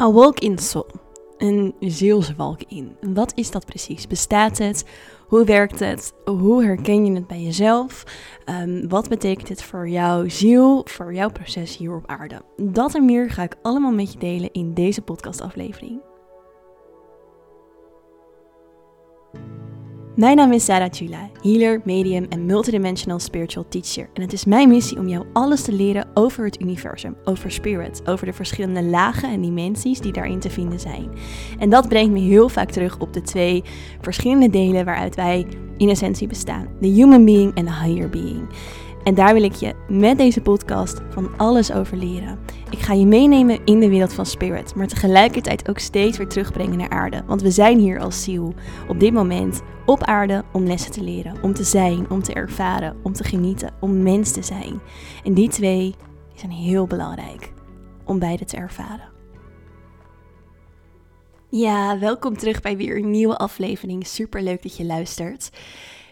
A walk in soul. Een zielswalk in. Wat is dat precies? Bestaat het? Hoe werkt het? Hoe herken je het bij jezelf? Um, wat betekent het voor jouw ziel, voor jouw proces hier op aarde? Dat en meer ga ik allemaal met je delen in deze podcastaflevering. Mijn naam is Sarah Chula, healer, medium en multidimensional spiritual teacher. En het is mijn missie om jou alles te leren over het universum, over spirit, over de verschillende lagen en dimensies die daarin te vinden zijn. En dat brengt me heel vaak terug op de twee verschillende delen waaruit wij in essentie bestaan: de human being en de higher being. En daar wil ik je met deze podcast van alles over leren. Ik ga je meenemen in de wereld van spirit, maar tegelijkertijd ook steeds weer terugbrengen naar aarde. Want we zijn hier als ziel op dit moment op aarde om lessen te leren, om te zijn, om te ervaren, om te genieten, om mens te zijn. En die twee zijn heel belangrijk om beide te ervaren. Ja, welkom terug bij weer een nieuwe aflevering. Super leuk dat je luistert.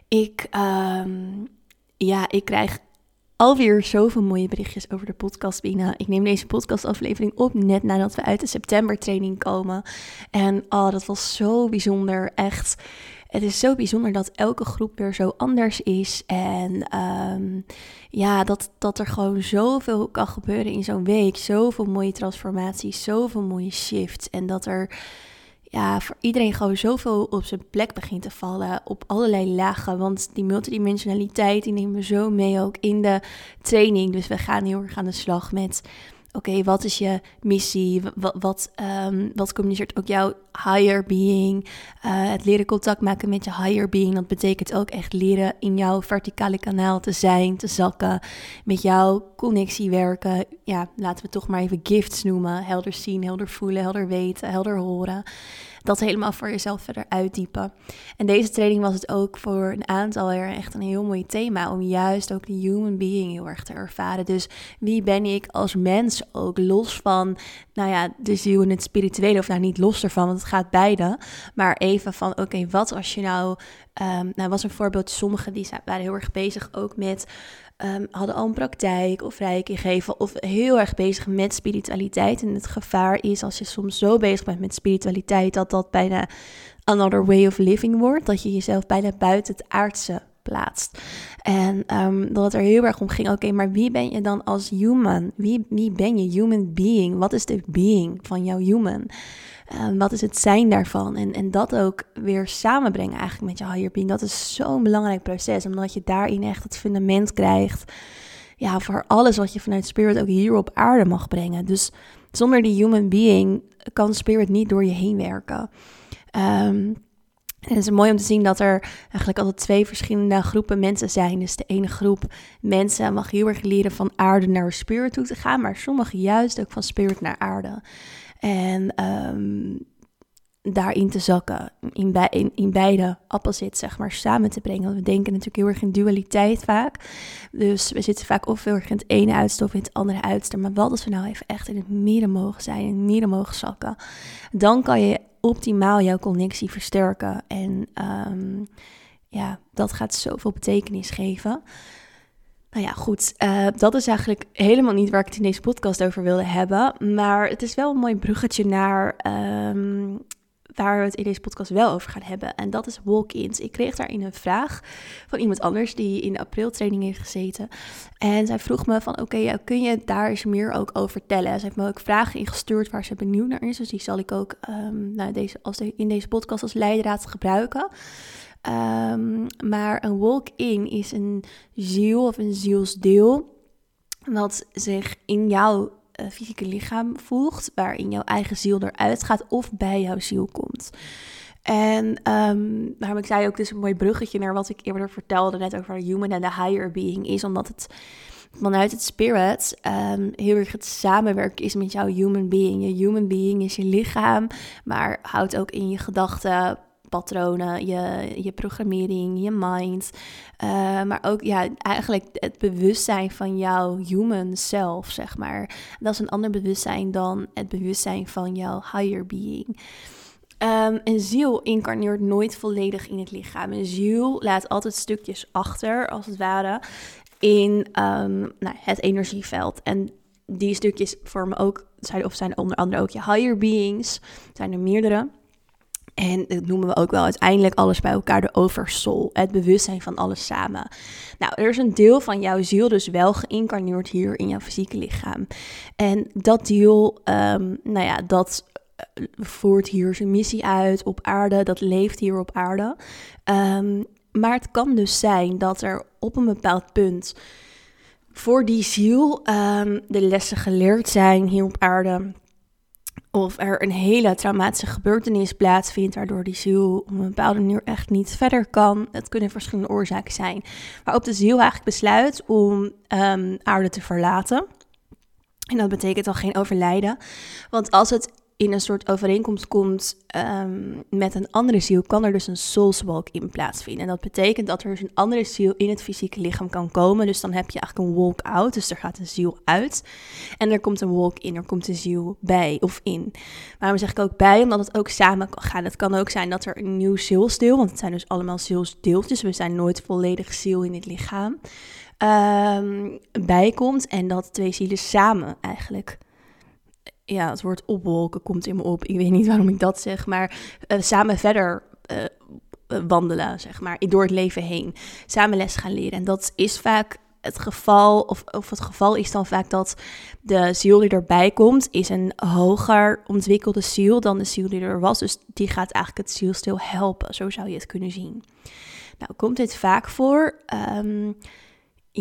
Ik, um, ja, ik krijg alweer zoveel mooie berichtjes over de podcast binnen. Ik neem deze podcastaflevering op net nadat we uit de september training komen. En oh, dat was zo bijzonder. Echt. Het is zo bijzonder dat elke groep weer zo anders is. En um, ja, dat, dat er gewoon zoveel kan gebeuren in zo'n week. Zoveel mooie transformaties, zoveel mooie shifts. En dat er ja, voor iedereen gewoon zoveel op zijn plek begint te vallen. Op allerlei lagen. Want die multidimensionaliteit die nemen we zo mee ook in de training. Dus we gaan heel erg aan de slag met oké, wat is je missie? Wat, wat, um, wat communiceert ook jouw higher being? Uh, het leren contact maken met je higher being, dat betekent ook echt leren in jouw verticale kanaal te zijn, te zakken, met jouw connectie werken. Ja, laten we toch maar even gifts noemen. Helder zien, helder voelen, helder weten, helder horen dat helemaal voor jezelf verder uitdiepen. En deze training was het ook voor een aantal jaar echt een heel mooi thema om juist ook de human being heel erg te ervaren. Dus wie ben ik als mens ook los van, nou ja, de ziel en het spirituele, of nou niet los ervan, want het gaat beide. Maar even van, oké, wat als je nou, um, nou was een voorbeeld, sommigen die waren heel erg bezig ook met um, hadden al een praktijk of reiki geven of heel erg bezig met spiritualiteit. En het gevaar is als je soms zo bezig bent met spiritualiteit dat dat bijna another way of living wordt. Dat je jezelf bijna buiten het aardse plaatst. En um, dat het er heel erg om ging, oké, maar wie ben je dan als human? Wie, wie ben je? Human being. Wat is de being van jouw human? Um, wat is het zijn daarvan? En, en dat ook weer samenbrengen eigenlijk met je higher being. Dat is zo'n belangrijk proces, omdat je daarin echt het fundament krijgt. Ja, voor alles wat je vanuit spirit ook hier op aarde mag brengen. Dus zonder die human being kan spirit niet door je heen werken. Um, en het is mooi om te zien dat er eigenlijk altijd twee verschillende groepen mensen zijn. Dus de ene groep mensen mag heel erg leren van aarde naar spirit toe te gaan, maar sommigen juist ook van spirit naar aarde. En um, daarin te zakken, in, bij, in, in beide appelzit, zeg maar, samen te brengen. Want we denken natuurlijk heel erg in dualiteit vaak. Dus we zitten vaak of heel erg in het ene uiterste of in het andere uiterste. Maar wat als we nou even echt in het midden mogen zijn, in het midden mogen zakken, dan kan je optimaal jouw connectie versterken. En um, ja, dat gaat zoveel betekenis geven. Nou ja, goed. Uh, dat is eigenlijk helemaal niet waar ik het in deze podcast over wilde hebben. Maar het is wel een mooi bruggetje naar um, waar we het in deze podcast wel over gaan hebben. En dat is walk-ins. Ik kreeg daarin een vraag van iemand anders die in de apriltraining heeft gezeten. En zij vroeg me van, oké, kun je daar eens meer ook over vertellen? Ze heeft me ook vragen ingestuurd waar ze benieuwd naar is. Dus die zal ik ook um, nou, deze, als in deze podcast als leidraad gebruiken. Um, maar een walk-in is een ziel of een zielsdeel wat zich in jouw uh, fysieke lichaam voegt, waarin jouw eigen ziel eruit gaat of bij jouw ziel komt. En um, daarom ik zei ook, dus een mooi bruggetje naar wat ik eerder vertelde, net over human en de higher being, is omdat het vanuit het spirit um, heel erg het samenwerken is met jouw human being. Je human being is je lichaam, maar houdt ook in je gedachten, patronen, je, je programmering, je mind. Uh, maar ook ja, eigenlijk het bewustzijn van jouw human self, zeg maar. Dat is een ander bewustzijn dan het bewustzijn van jouw higher being. Um, een ziel incarneert nooit volledig in het lichaam. Een ziel laat altijd stukjes achter, als het ware, in um, nou, het energieveld. En die stukjes vormen ook, zijn, of zijn onder andere ook je higher beings, zijn er meerdere. En dat noemen we ook wel uiteindelijk alles bij elkaar de oversoul, het bewustzijn van alles samen. Nou, er is een deel van jouw ziel dus wel geïncarneerd hier in jouw fysieke lichaam. En dat deel, um, nou ja, dat eh, voert hier zijn missie uit op aarde, dat leeft hier op aarde. Um, maar het kan dus zijn dat er op een bepaald punt voor die ziel um, de lessen geleerd zijn hier op aarde of er een hele traumatische gebeurtenis plaatsvindt, waardoor die ziel op een bepaalde manier echt niet verder kan. Het kunnen verschillende oorzaken zijn. Waarop de ziel eigenlijk besluit om um, aarde te verlaten. En dat betekent dan geen overlijden. Want als het in een soort overeenkomst komt um, met een andere ziel, kan er dus een soulswalk in plaatsvinden. En dat betekent dat er dus een andere ziel in het fysieke lichaam kan komen. Dus dan heb je eigenlijk een walk-out, dus er gaat een ziel uit. En er komt een walk in, er komt een ziel bij of in. Waarom zeg ik ook bij? Omdat het ook samen kan gaan. Het kan ook zijn dat er een nieuw zielsdeel, want het zijn dus allemaal zielsdeeltjes. We zijn nooit volledig ziel in het lichaam. Um, bijkomt en dat twee zielen samen eigenlijk ja, het woord opwolken komt in me op. Ik weet niet waarom ik dat zeg, maar uh, samen verder uh, wandelen, zeg maar, door het leven heen. Samen les gaan leren. En dat is vaak het geval, of, of het geval is dan vaak dat de ziel die erbij komt, is een hoger ontwikkelde ziel dan de ziel die er was. Dus die gaat eigenlijk het zielstil helpen, zo zou je het kunnen zien. Nou, komt dit vaak voor? Um,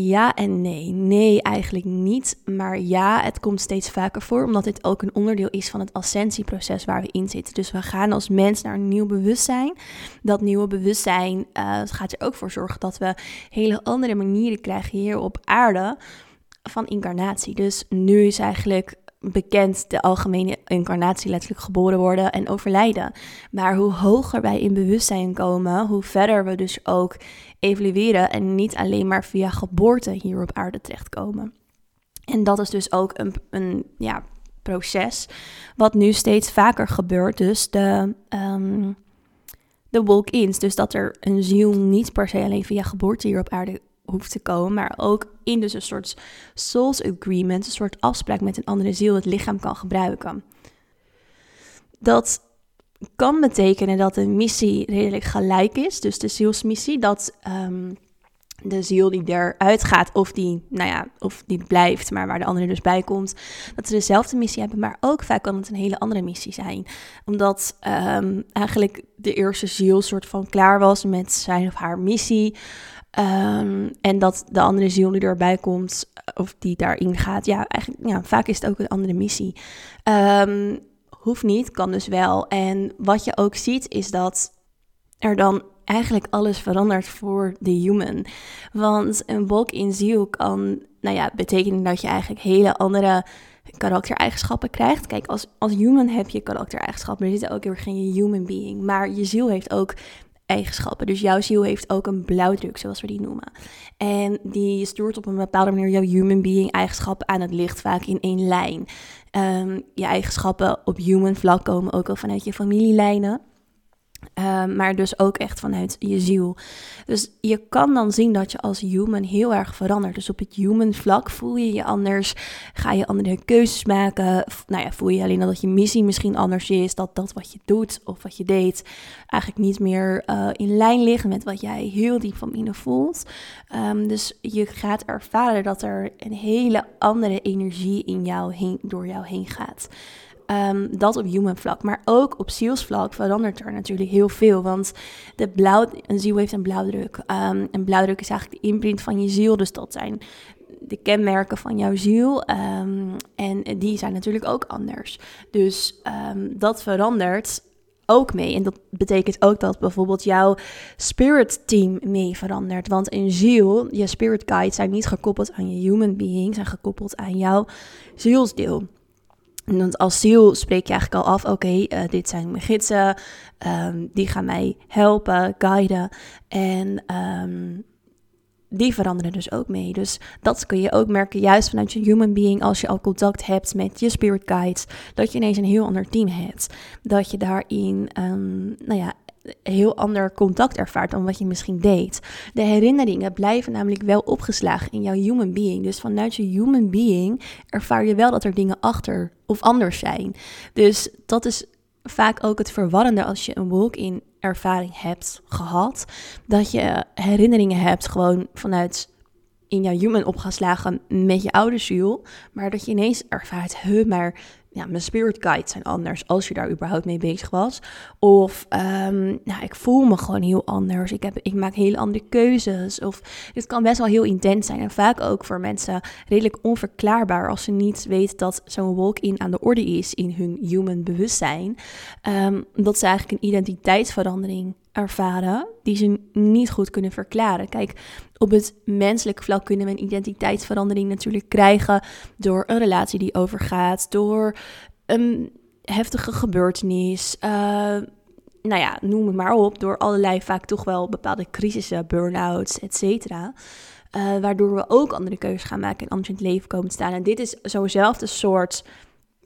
ja en nee. Nee, eigenlijk niet. Maar ja, het komt steeds vaker voor, omdat dit ook een onderdeel is van het ascensieproces waar we in zitten. Dus we gaan als mens naar een nieuw bewustzijn. Dat nieuwe bewustzijn uh, gaat er ook voor zorgen dat we hele andere manieren krijgen hier op aarde van incarnatie. Dus nu is eigenlijk bekend de algemene incarnatie letterlijk geboren worden en overlijden. Maar hoe hoger wij in bewustzijn komen, hoe verder we dus ook evolueren en niet alleen maar via geboorte hier op aarde terechtkomen. En dat is dus ook een, een ja, proces wat nu steeds vaker gebeurt. Dus de, um, de walk-ins, dus dat er een ziel niet per se alleen via geboorte hier op aarde hoeft te komen, maar ook in dus een soort souls agreement, een soort afspraak met een andere ziel, het lichaam kan gebruiken. Dat kan betekenen dat de missie redelijk gelijk is, dus de zielsmissie, dat um, de ziel die eruit gaat, of die, nou ja, of die blijft, maar waar de andere dus bij komt, dat ze dezelfde missie hebben, maar ook vaak kan het een hele andere missie zijn. Omdat um, eigenlijk de eerste ziel soort van klaar was met zijn of haar missie. Um, en dat de andere ziel die erbij komt, of die daarin gaat, ja, eigenlijk, ja, vaak is het ook een andere missie. Um, hoeft niet, kan dus wel. En wat je ook ziet, is dat er dan eigenlijk alles verandert voor de human. Want een wolk in ziel kan, nou ja, betekenen dat je eigenlijk hele andere karaktereigenschappen krijgt. Kijk, als, als human heb je karaktereigenschappen, er zit ook heel erg in je human being. Maar je ziel heeft ook eigenschappen. Dus jouw ziel heeft ook een blauwdruk, zoals we die noemen. En die stuurt op een bepaalde manier jouw human being eigenschappen aan het licht, vaak in één lijn. Um, je eigenschappen op human vlak komen ook al vanuit je familielijnen. Um, maar dus ook echt vanuit je ziel. Dus je kan dan zien dat je als human heel erg verandert. Dus op het human vlak voel je je anders. Ga je andere keuzes maken. Nou ja, voel je alleen dat je missie misschien anders is. Dat dat wat je doet of wat je deed eigenlijk niet meer uh, in lijn ligt met wat jij heel diep van binnen voelt. Um, dus je gaat ervaren dat er een hele andere energie in jou heen, door jou heen gaat. Um, dat op human vlak. Maar ook op zielsvlak verandert er natuurlijk heel veel. Want de blauw, een ziel heeft een blauwdruk. Um, een blauwdruk is eigenlijk de imprint van je ziel. Dus dat zijn de kenmerken van jouw ziel. Um, en die zijn natuurlijk ook anders. Dus dat verandert ook mee. En dat betekent ook dat bijvoorbeeld jouw spirit team mee verandert. Want een ziel, je spirit guides zijn niet gekoppeld aan je human being, zijn gekoppeld aan jouw zielsdeel. En als ziel spreek je eigenlijk al af, oké, uh, dit zijn mijn gidsen, um, die gaan mij helpen, guiden. En um, die veranderen dus ook mee. Dus dat kun je ook merken, juist vanuit je human being, als je al contact hebt met je spirit guides, dat je ineens een heel ander team hebt. Dat je daarin, um, nou ja, heel ander contact ervaart dan wat je misschien deed. De herinneringen blijven namelijk wel opgeslagen in jouw human being. Dus vanuit je human being ervaar je wel dat er dingen achter of anders zijn. Dus dat is vaak ook het verwarrende als je een walk-in ervaring hebt gehad. Dat je herinneringen hebt gewoon vanuit in jouw human opgeslagen met je oude ziel. Maar dat je ineens ervaart, huh, maar ja, mijn spirit guides zijn anders als je daar überhaupt mee bezig was. Of um, nou, ik voel me gewoon heel anders. Ik, heb, ik maak hele andere keuzes. Of dit kan best wel heel intens zijn. En vaak ook voor mensen redelijk onverklaarbaar als ze niet weten dat zo'n walk-in aan de orde is in hun human bewustzijn. Um, dat ze eigenlijk een identiteitsverandering ervaren die ze niet goed kunnen verklaren. Kijk, op het menselijke vlak kunnen we een identiteitsverandering natuurlijk krijgen door een relatie die overgaat, door een heftige gebeurtenis. Uh, nou ja, noem het maar op, door allerlei vaak toch wel bepaalde crisissen, burn-outs, et cetera. Uh, waardoor we ook andere keuzes gaan maken en anders in het leven komen te staan. En dit is zo'nzelfde soort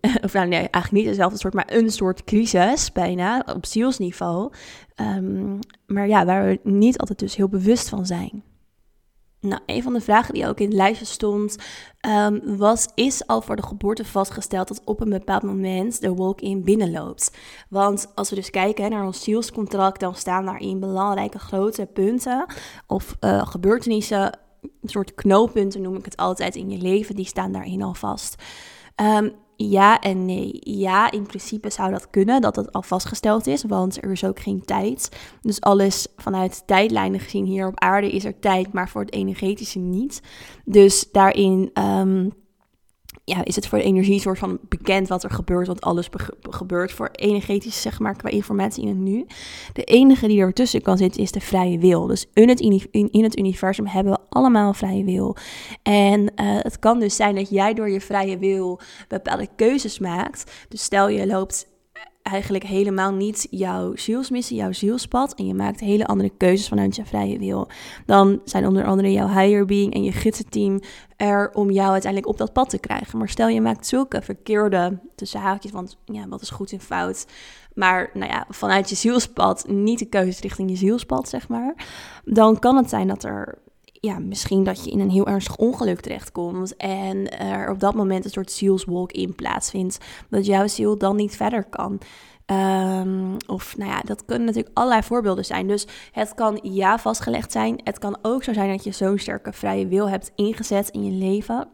of nou nee, eigenlijk niet dezelfde soort, maar een soort crisis bijna op zielsniveau. Um, maar ja, waar we niet altijd dus heel bewust van zijn. Nou, een van de vragen die ook in het lijstje stond, um, was: Is al voor de geboorte vastgesteld dat op een bepaald moment de walk-in binnenloopt? Want als we dus kijken naar ons zielscontract, dan staan daarin belangrijke grote punten of uh, gebeurtenissen, een soort knooppunten noem ik het altijd in je leven, die staan daarin al vast. Um, ja en nee. Ja, in principe zou dat kunnen, dat het al vastgesteld is, want er is ook geen tijd. Dus alles vanuit tijdlijnen gezien hier op aarde is er tijd, maar voor het energetische niet. Dus daarin um, ja, is het voor de energie soort van bekend wat er gebeurt, want alles gebeurt voor energetisch, zeg maar, qua informatie in het nu. De enige die ertussen kan zitten is de vrije wil. Dus in het, in, het universum hebben we allemaal vrije wil. En uh, het kan dus zijn dat jij door je vrije wil bepaalde keuzes maakt. Dus stel je loopt eigenlijk helemaal niet jouw zielsmissie, jouw zielspad. En je maakt hele andere keuzes vanuit je vrije wil. Dan zijn onder andere jouw higher being en je gidsenteam er om jou uiteindelijk op dat pad te krijgen. Maar stel je maakt zulke verkeerde, tussen haakjes, want ja, wat is goed en fout. Maar nou ja, vanuit je zielspad, niet de keuze richting je zielspad, zeg maar. Dan kan het zijn dat er ja, misschien dat je in een heel ernstig ongeluk terechtkomt en er op dat moment een soort zielswalk in plaatsvindt, dat jouw ziel dan niet verder kan. Um, of nou ja, dat kunnen natuurlijk allerlei voorbeelden zijn. Dus het kan ja vastgelegd zijn. Het kan ook zo zijn dat je zo'n sterke vrije wil hebt ingezet in je leven.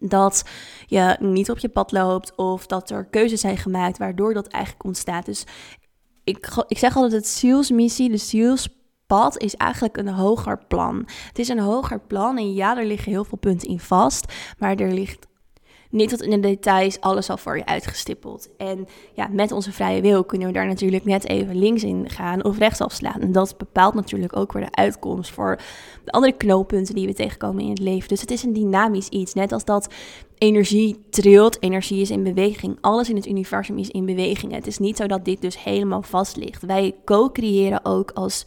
Dat je niet op je pad loopt of dat er keuzes zijn gemaakt waardoor dat eigenlijk ontstaat. Dus ik, ik zeg altijd het zielsmissie, de ziels is eigenlijk een hoger plan. Het is een hoger plan en ja, er liggen heel veel punten in vast, maar er ligt niet tot in de details alles al voor je uitgestippeld. En ja, met onze vrije wil kunnen we daar natuurlijk net even links in gaan of rechts afslaan. En dat bepaalt natuurlijk ook weer de uitkomst voor de andere knooppunten die we tegenkomen in het leven. Dus het is een dynamisch iets. Net als dat energie trilt, energie is in beweging. Alles in het universum is in beweging. Het is niet zo dat dit dus helemaal vast ligt. Wij co-creëren ook als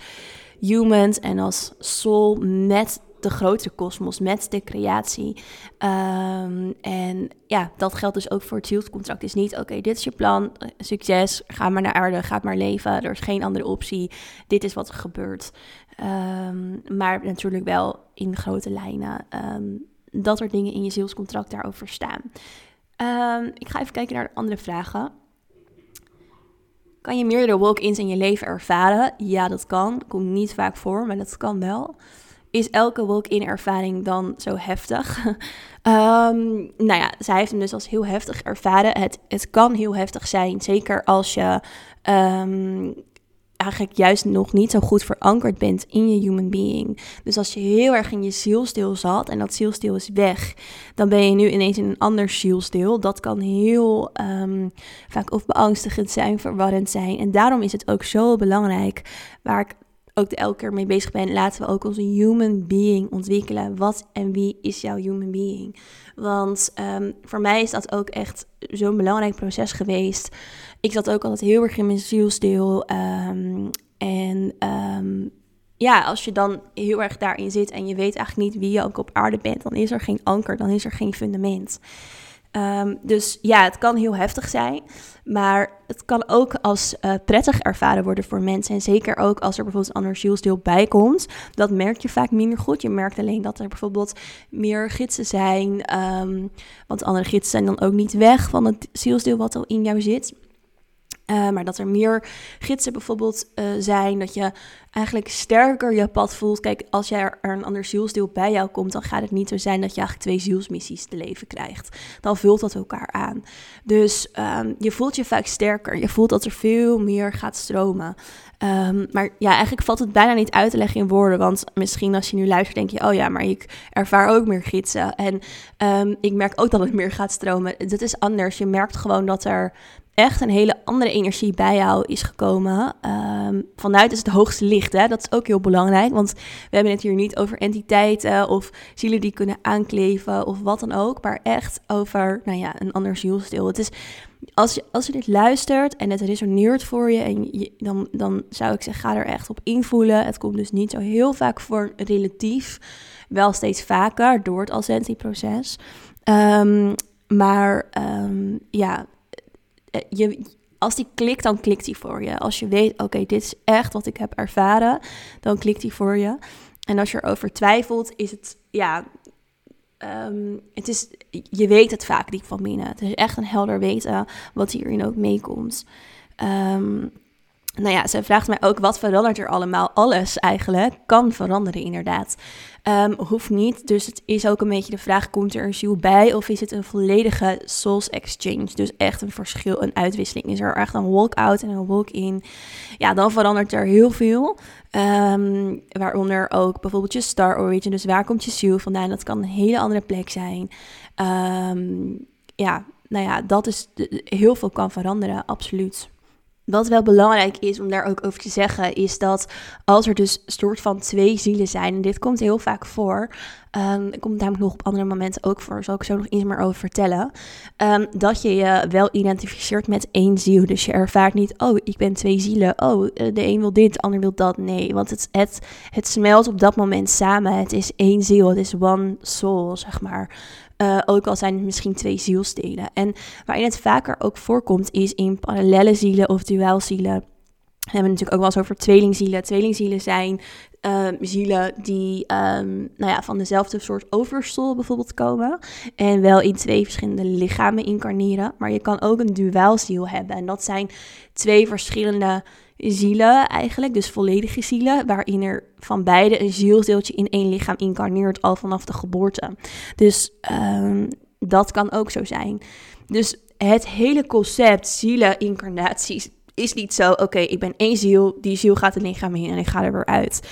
humans en als soul met de grotere kosmos, met de creatie. Um, en ja, dat geldt dus ook voor het zielscontract. Is niet, oké, dit is je plan, succes, ga maar naar aarde, ga maar leven. Er is geen andere optie, dit is wat er gebeurt. Um, maar natuurlijk wel in grote lijnen um, dat er dingen in je zielscontract daarover staan. ik ga even kijken naar de andere vragen. Kan je meerdere walk-ins in je leven ervaren? Ja, dat kan. Komt niet vaak voor, maar dat kan wel. Is elke walk-in ervaring dan zo heftig? um, nou ja, zij heeft hem dus als heel heftig ervaren. Het, het kan heel heftig zijn, zeker als je um, eigenlijk juist nog niet zo goed verankerd bent in je human being. Dus als je heel erg in je zielstil zat en dat zielstil is weg, dan ben je nu ineens in een ander zielstil. Dat kan heel um, vaak of beangstigend zijn, verwarrend zijn. En daarom is het ook zo belangrijk, waar ik ook elke keer mee bezig ben, laten we ook onze human being ontwikkelen. Wat en wie is jouw human being? Want um, voor mij is dat ook echt zo'n belangrijk proces geweest. Ik zat ook altijd heel erg in mijn zielsdeel. Um, en um, ja, als je dan heel erg daarin zit en je weet eigenlijk niet wie je ook op aarde bent, dan is er geen anker, dan is er geen fundament. Ehm, dus ja, het kan heel heftig zijn, maar het kan ook als uh, prettig ervaren worden voor mensen. En zeker ook als er bijvoorbeeld een ander zielsdeel bij komt. Dat merk je vaak minder goed. Je merkt alleen dat er bijvoorbeeld meer gidsen zijn. Want andere gidsen zijn dan ook niet weg van het zielsdeel wat al in jou zit. Uh, maar dat er meer gidsen bijvoorbeeld uh, zijn, dat je eigenlijk sterker je pad voelt. Kijk, als jij er een ander zielsdeel bij jou komt, dan gaat het niet zo zijn dat je eigenlijk twee zielsmissies te leven krijgt. Dan vult dat elkaar aan. Dus um, je voelt je vaak sterker. Je voelt dat er veel meer gaat stromen. Um, maar ja, eigenlijk valt het bijna niet uit te leggen in woorden. Want misschien als je nu luistert, denk je: oh ja, maar ik ervaar ook meer gidsen. En um, ik merk ook dat het meer gaat stromen. Dat is anders. Je merkt gewoon dat er echt een hele andere energie bij jou is gekomen. Um, vanuit is het hoogste licht. Hè? Dat is ook heel belangrijk. Want we hebben het hier niet over entiteiten of zielen die kunnen aankleven of wat dan ook. Maar echt over nou ja, een ander zielstil. Het is, als, je, als je dit luistert en het resoneert voor je, en je, dan, dan zou ik zeggen, ga er echt op invoelen. Het komt dus niet zo heel vaak voor relatief. Wel steeds vaker door het Ascensie-proces. Um, maar um, ja, je, als die klikt, dan klikt die voor je. Als je weet, oké, dit is echt wat ik heb ervaren, dan klikt die voor je. En als je erover twijfelt, is het, ja, um, het is, je weet het vaak diep van binnen. Het is echt een helder weten wat hierin ook meekomt. Um, nou ja, ze vraagt mij ook wat verandert er allemaal. Alles eigenlijk kan veranderen, inderdaad. Um, hoeft niet. Dus het is ook een beetje de vraag: komt er een ziel bij of is het een volledige souls exchange? Dus echt een verschil, een uitwisseling. Is er echt een walk-out en een walk-in? Ja, dan verandert er heel veel. Um, waaronder ook bijvoorbeeld je star origin. Dus waar komt je ziel vandaan? Dat kan een hele andere plek zijn. Um, ja, nou ja, dat is heel veel kan veranderen, absoluut. Wat wel belangrijk is om daar ook over te zeggen, is dat als er dus soort van twee zielen zijn, en dit komt heel vaak voor, um, komt namelijk nog op andere momenten ook voor, zal ik zo nog iets meer over vertellen, um, dat je je wel identificeert met één ziel. Dus je ervaart niet, oh, ik ben twee zielen, oh, eh, de een wil dit, de ander wil dat. Nee, want het, het, het smelt op dat moment samen. Het is één ziel, het is one soul, zeg maar. Uh, ook al zijn het misschien twee zielstelen. En waarin het vaker ook voorkomt is in parallele zielen of duaalzielen. We hebben natuurlijk ook wel eens over tweelingzielen. Tweelingzielen zijn uh, zielen die um, nou ja, van dezelfde soort overstol bijvoorbeeld komen. En wel in twee verschillende lichamen incarneren. Maar je kan ook een duaalziel hebben. En dat zijn twee verschillende zielen eigenlijk, dus volledige zielen, waarin er van beide een zielsdeeltje in één lichaam incarneert al vanaf de geboorte. Dus um, dat kan ook zo zijn. Dus het hele concept zielen, incarnaties, is niet zo, oké, ik ben één ziel, die ziel gaat het lichaam in en ik ga er weer uit.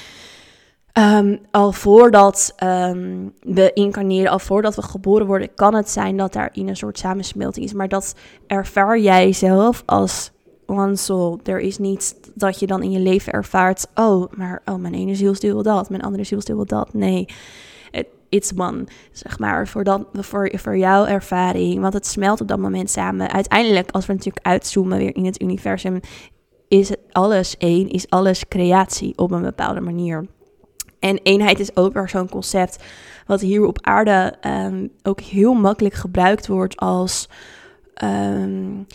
Um, al voordat um, we incarneren, al voordat we geboren worden, kan het zijn dat daar in een soort samensmelting is. Maar dat ervaar jij zelf als one soul. Er is niet dat je dan in je leven ervaart, oh, maar oh, mijn ene zielsdeel wil dat, mijn andere zielsdeel wil dat. Nee, one, zeg maar, voor, dat, voor, voor jouw ervaring. Want het smelt op dat moment samen. Uiteindelijk, als we natuurlijk uitzoomen weer in het universum, is alles één, is alles creatie op een bepaalde manier. En eenheid is ook weer zo'n concept wat hier op aarde um, ook heel makkelijk gebruikt wordt als um,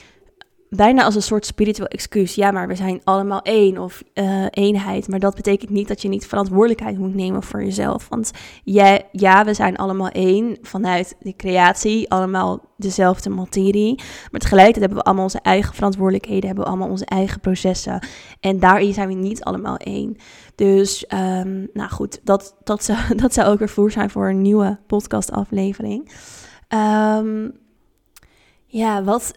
bijna als een soort spiritueel excuus. Ja, maar we zijn allemaal één of uh, eenheid. Maar dat betekent niet dat je niet verantwoordelijkheid moet nemen voor jezelf. Want ja, ja, we zijn allemaal één vanuit de creatie, allemaal dezelfde materie. Maar tegelijkertijd hebben we allemaal onze eigen verantwoordelijkheden, hebben we allemaal onze eigen processen. En daarin zijn we niet allemaal één. Dus, um, nou goed, dat, dat, zou, dat zou ook weer voer zijn voor een nieuwe podcastaflevering. Um, ja, wat,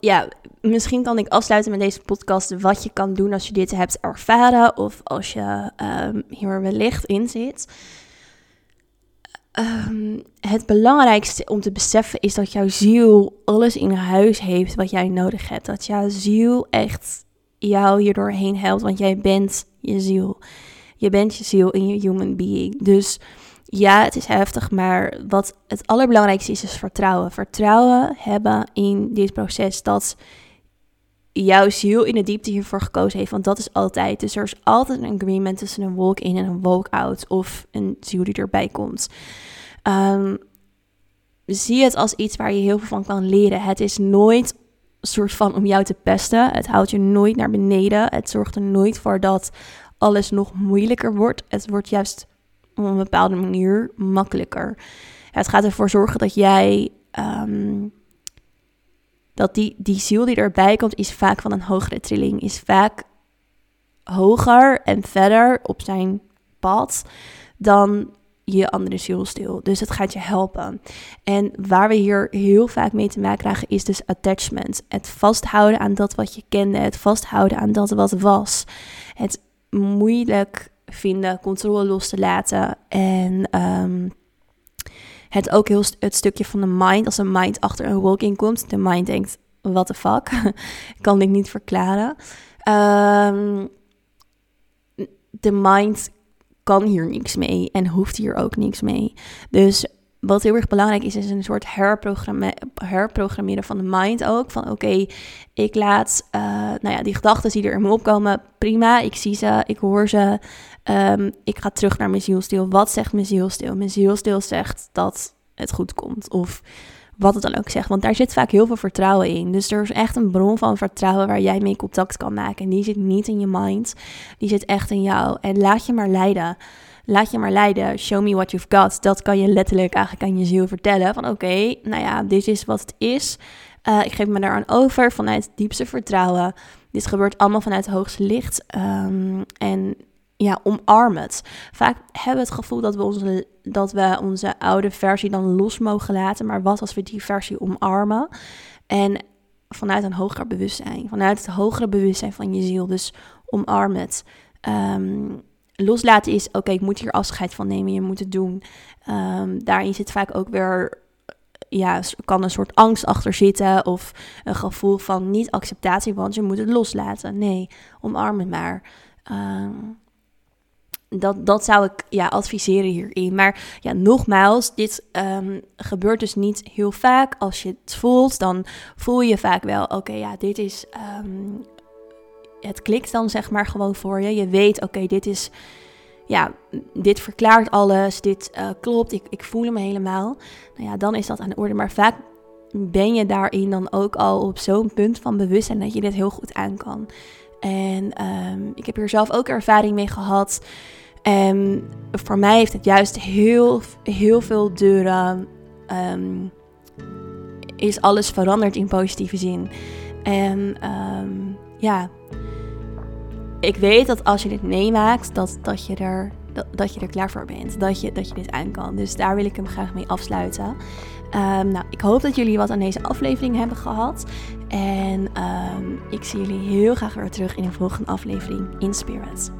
ja, misschien kan ik afsluiten met deze podcast wat je kan doen als je dit hebt ervaren of als je um, hier wellicht in zit. Um, het belangrijkste om te beseffen is dat jouw ziel alles in huis heeft wat jij nodig hebt. Dat jouw ziel echt jou hier doorheen helpt, want jij bent je ziel. Je bent je ziel in je human being. Dus ja, het is heftig, maar wat het allerbelangrijkste is, is vertrouwen. Vertrouwen hebben in dit proces dat jouw ziel in de diepte hiervoor gekozen heeft. Want dat is altijd. Dus er is altijd een agreement tussen een walk-in en een walk-out. Of een ziel die erbij komt. Um, zie het als iets waar je heel veel van kan leren. Het is nooit een soort van om jou te pesten. Het houdt je nooit naar beneden. Het zorgt er nooit voor dat alles nog moeilijker wordt. Het wordt juist op een bepaalde manier makkelijker. Het gaat ervoor zorgen dat jij. Ehm, dat die, die ziel die erbij komt, is vaak van een hogere trilling. Is vaak hoger en verder op zijn pad dan je andere zielstil. Dus het gaat je helpen. En waar we hier heel vaak mee te maken krijgen is dus attachment. Het vasthouden aan dat wat je kende. Het vasthouden aan dat wat was. Het moeilijk vinden controle los te laten. En ehm, het ook heel het stukje van de mind. Als een mind achter een walking komt. De mind denkt, what the fuck? kan ik niet verklaren. Um, de mind kan hier niks mee en hoeft hier ook niks mee. Dus wat heel erg belangrijk is, is een soort herprogrammeren van de mind ook. Van oké, ik laat uh, nou ja, die gedachten die er in me opkomen, prima. Ik zie ze, ik hoor ze. Um, ik ga terug naar mijn zielstil. Wat zegt mijn zielstil? Mijn zielstil zegt dat het goed komt. Of wat het dan ook zegt. Want daar zit vaak heel veel vertrouwen in. Dus er is echt een bron van vertrouwen waar jij mee contact kan maken. En die zit niet in je mind, die zit echt in jou. En laat je maar leiden. Laat je maar leiden. Show me what you've got. Dat kan je letterlijk eigenlijk aan je ziel vertellen. Van oké, nou ja, dit is wat het is. Uh, ik geef me daaraan over vanuit diepste vertrouwen. Dit gebeurt allemaal vanuit het hoogste licht. Um, en ja, omarm het. Vaak hebben we het gevoel dat we, onze, dat we onze oude versie dan los mogen laten. Maar wat als we die versie omarmen? En vanuit een hoger bewustzijn. Vanuit het hogere bewustzijn van je ziel. Dus omarm het. Um, loslaten is, oké, ik moet hier afscheid van nemen. Je moet het doen. Um, daarin zit vaak ook weer ja, kan een soort angst achter zitten of een gevoel van niet acceptatie, want je moet het loslaten. Nee, omarm het maar. Um, dat, dat zou ik ja, adviseren hierin. Maar ja, nogmaals, dit um, gebeurt dus niet heel vaak. Als je het voelt, dan voel je vaak wel, oké, ja, dit is... Um, het klikt dan zeg maar gewoon voor je. Je weet, oké, dit is... Ja, dit verklaart alles, dit uh, klopt, ik, ik voel hem helemaal. Nou ja, dan is dat aan de orde. Maar vaak ben je daarin dan ook al op zo'n punt van bewustzijn dat je dit heel goed aan kan. En um, ik heb hier zelf ook ervaring mee gehad. En voor mij heeft het juist heel, heel veel deuren. Um, is alles veranderd in positieve zin. En um, ja, ik weet dat als je dit meemaakt, dat, dat, je er, dat, je er klaar voor bent. Dat je, dat je dit aan kan. Dus daar wil ik hem graag mee afsluiten. Nou, ik hoop dat jullie wat aan deze aflevering hebben gehad. En ik zie jullie heel graag weer terug in een volgende aflevering in Spirit.